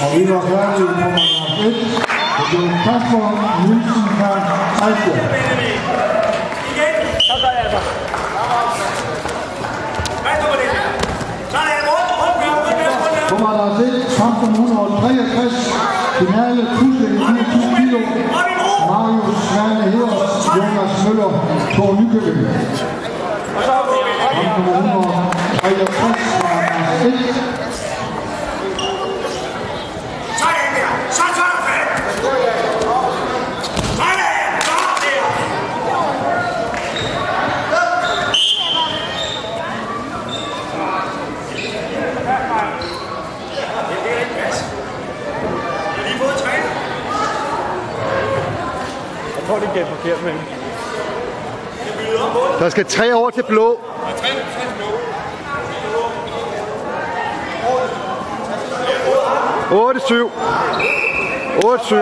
Det var færdigt nummer 1. Det blev Kasper Nielsen fra rundt. Nummer der er 1. Kamp nummer 163. Finale Tusling 24 kilo. Marius Svane Heders, Jonas Møller, Thor Nykøbing. Kamp nummer 163 fra Lars 1. tror, det gav forkert med Der skal tre over til blå. Og træner, træner blå. 8-7. 8-7.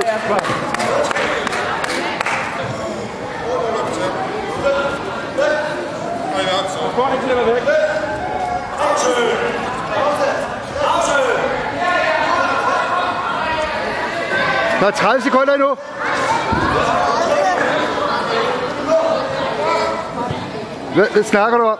Der er 30 sekunder endnu. ですね、これは。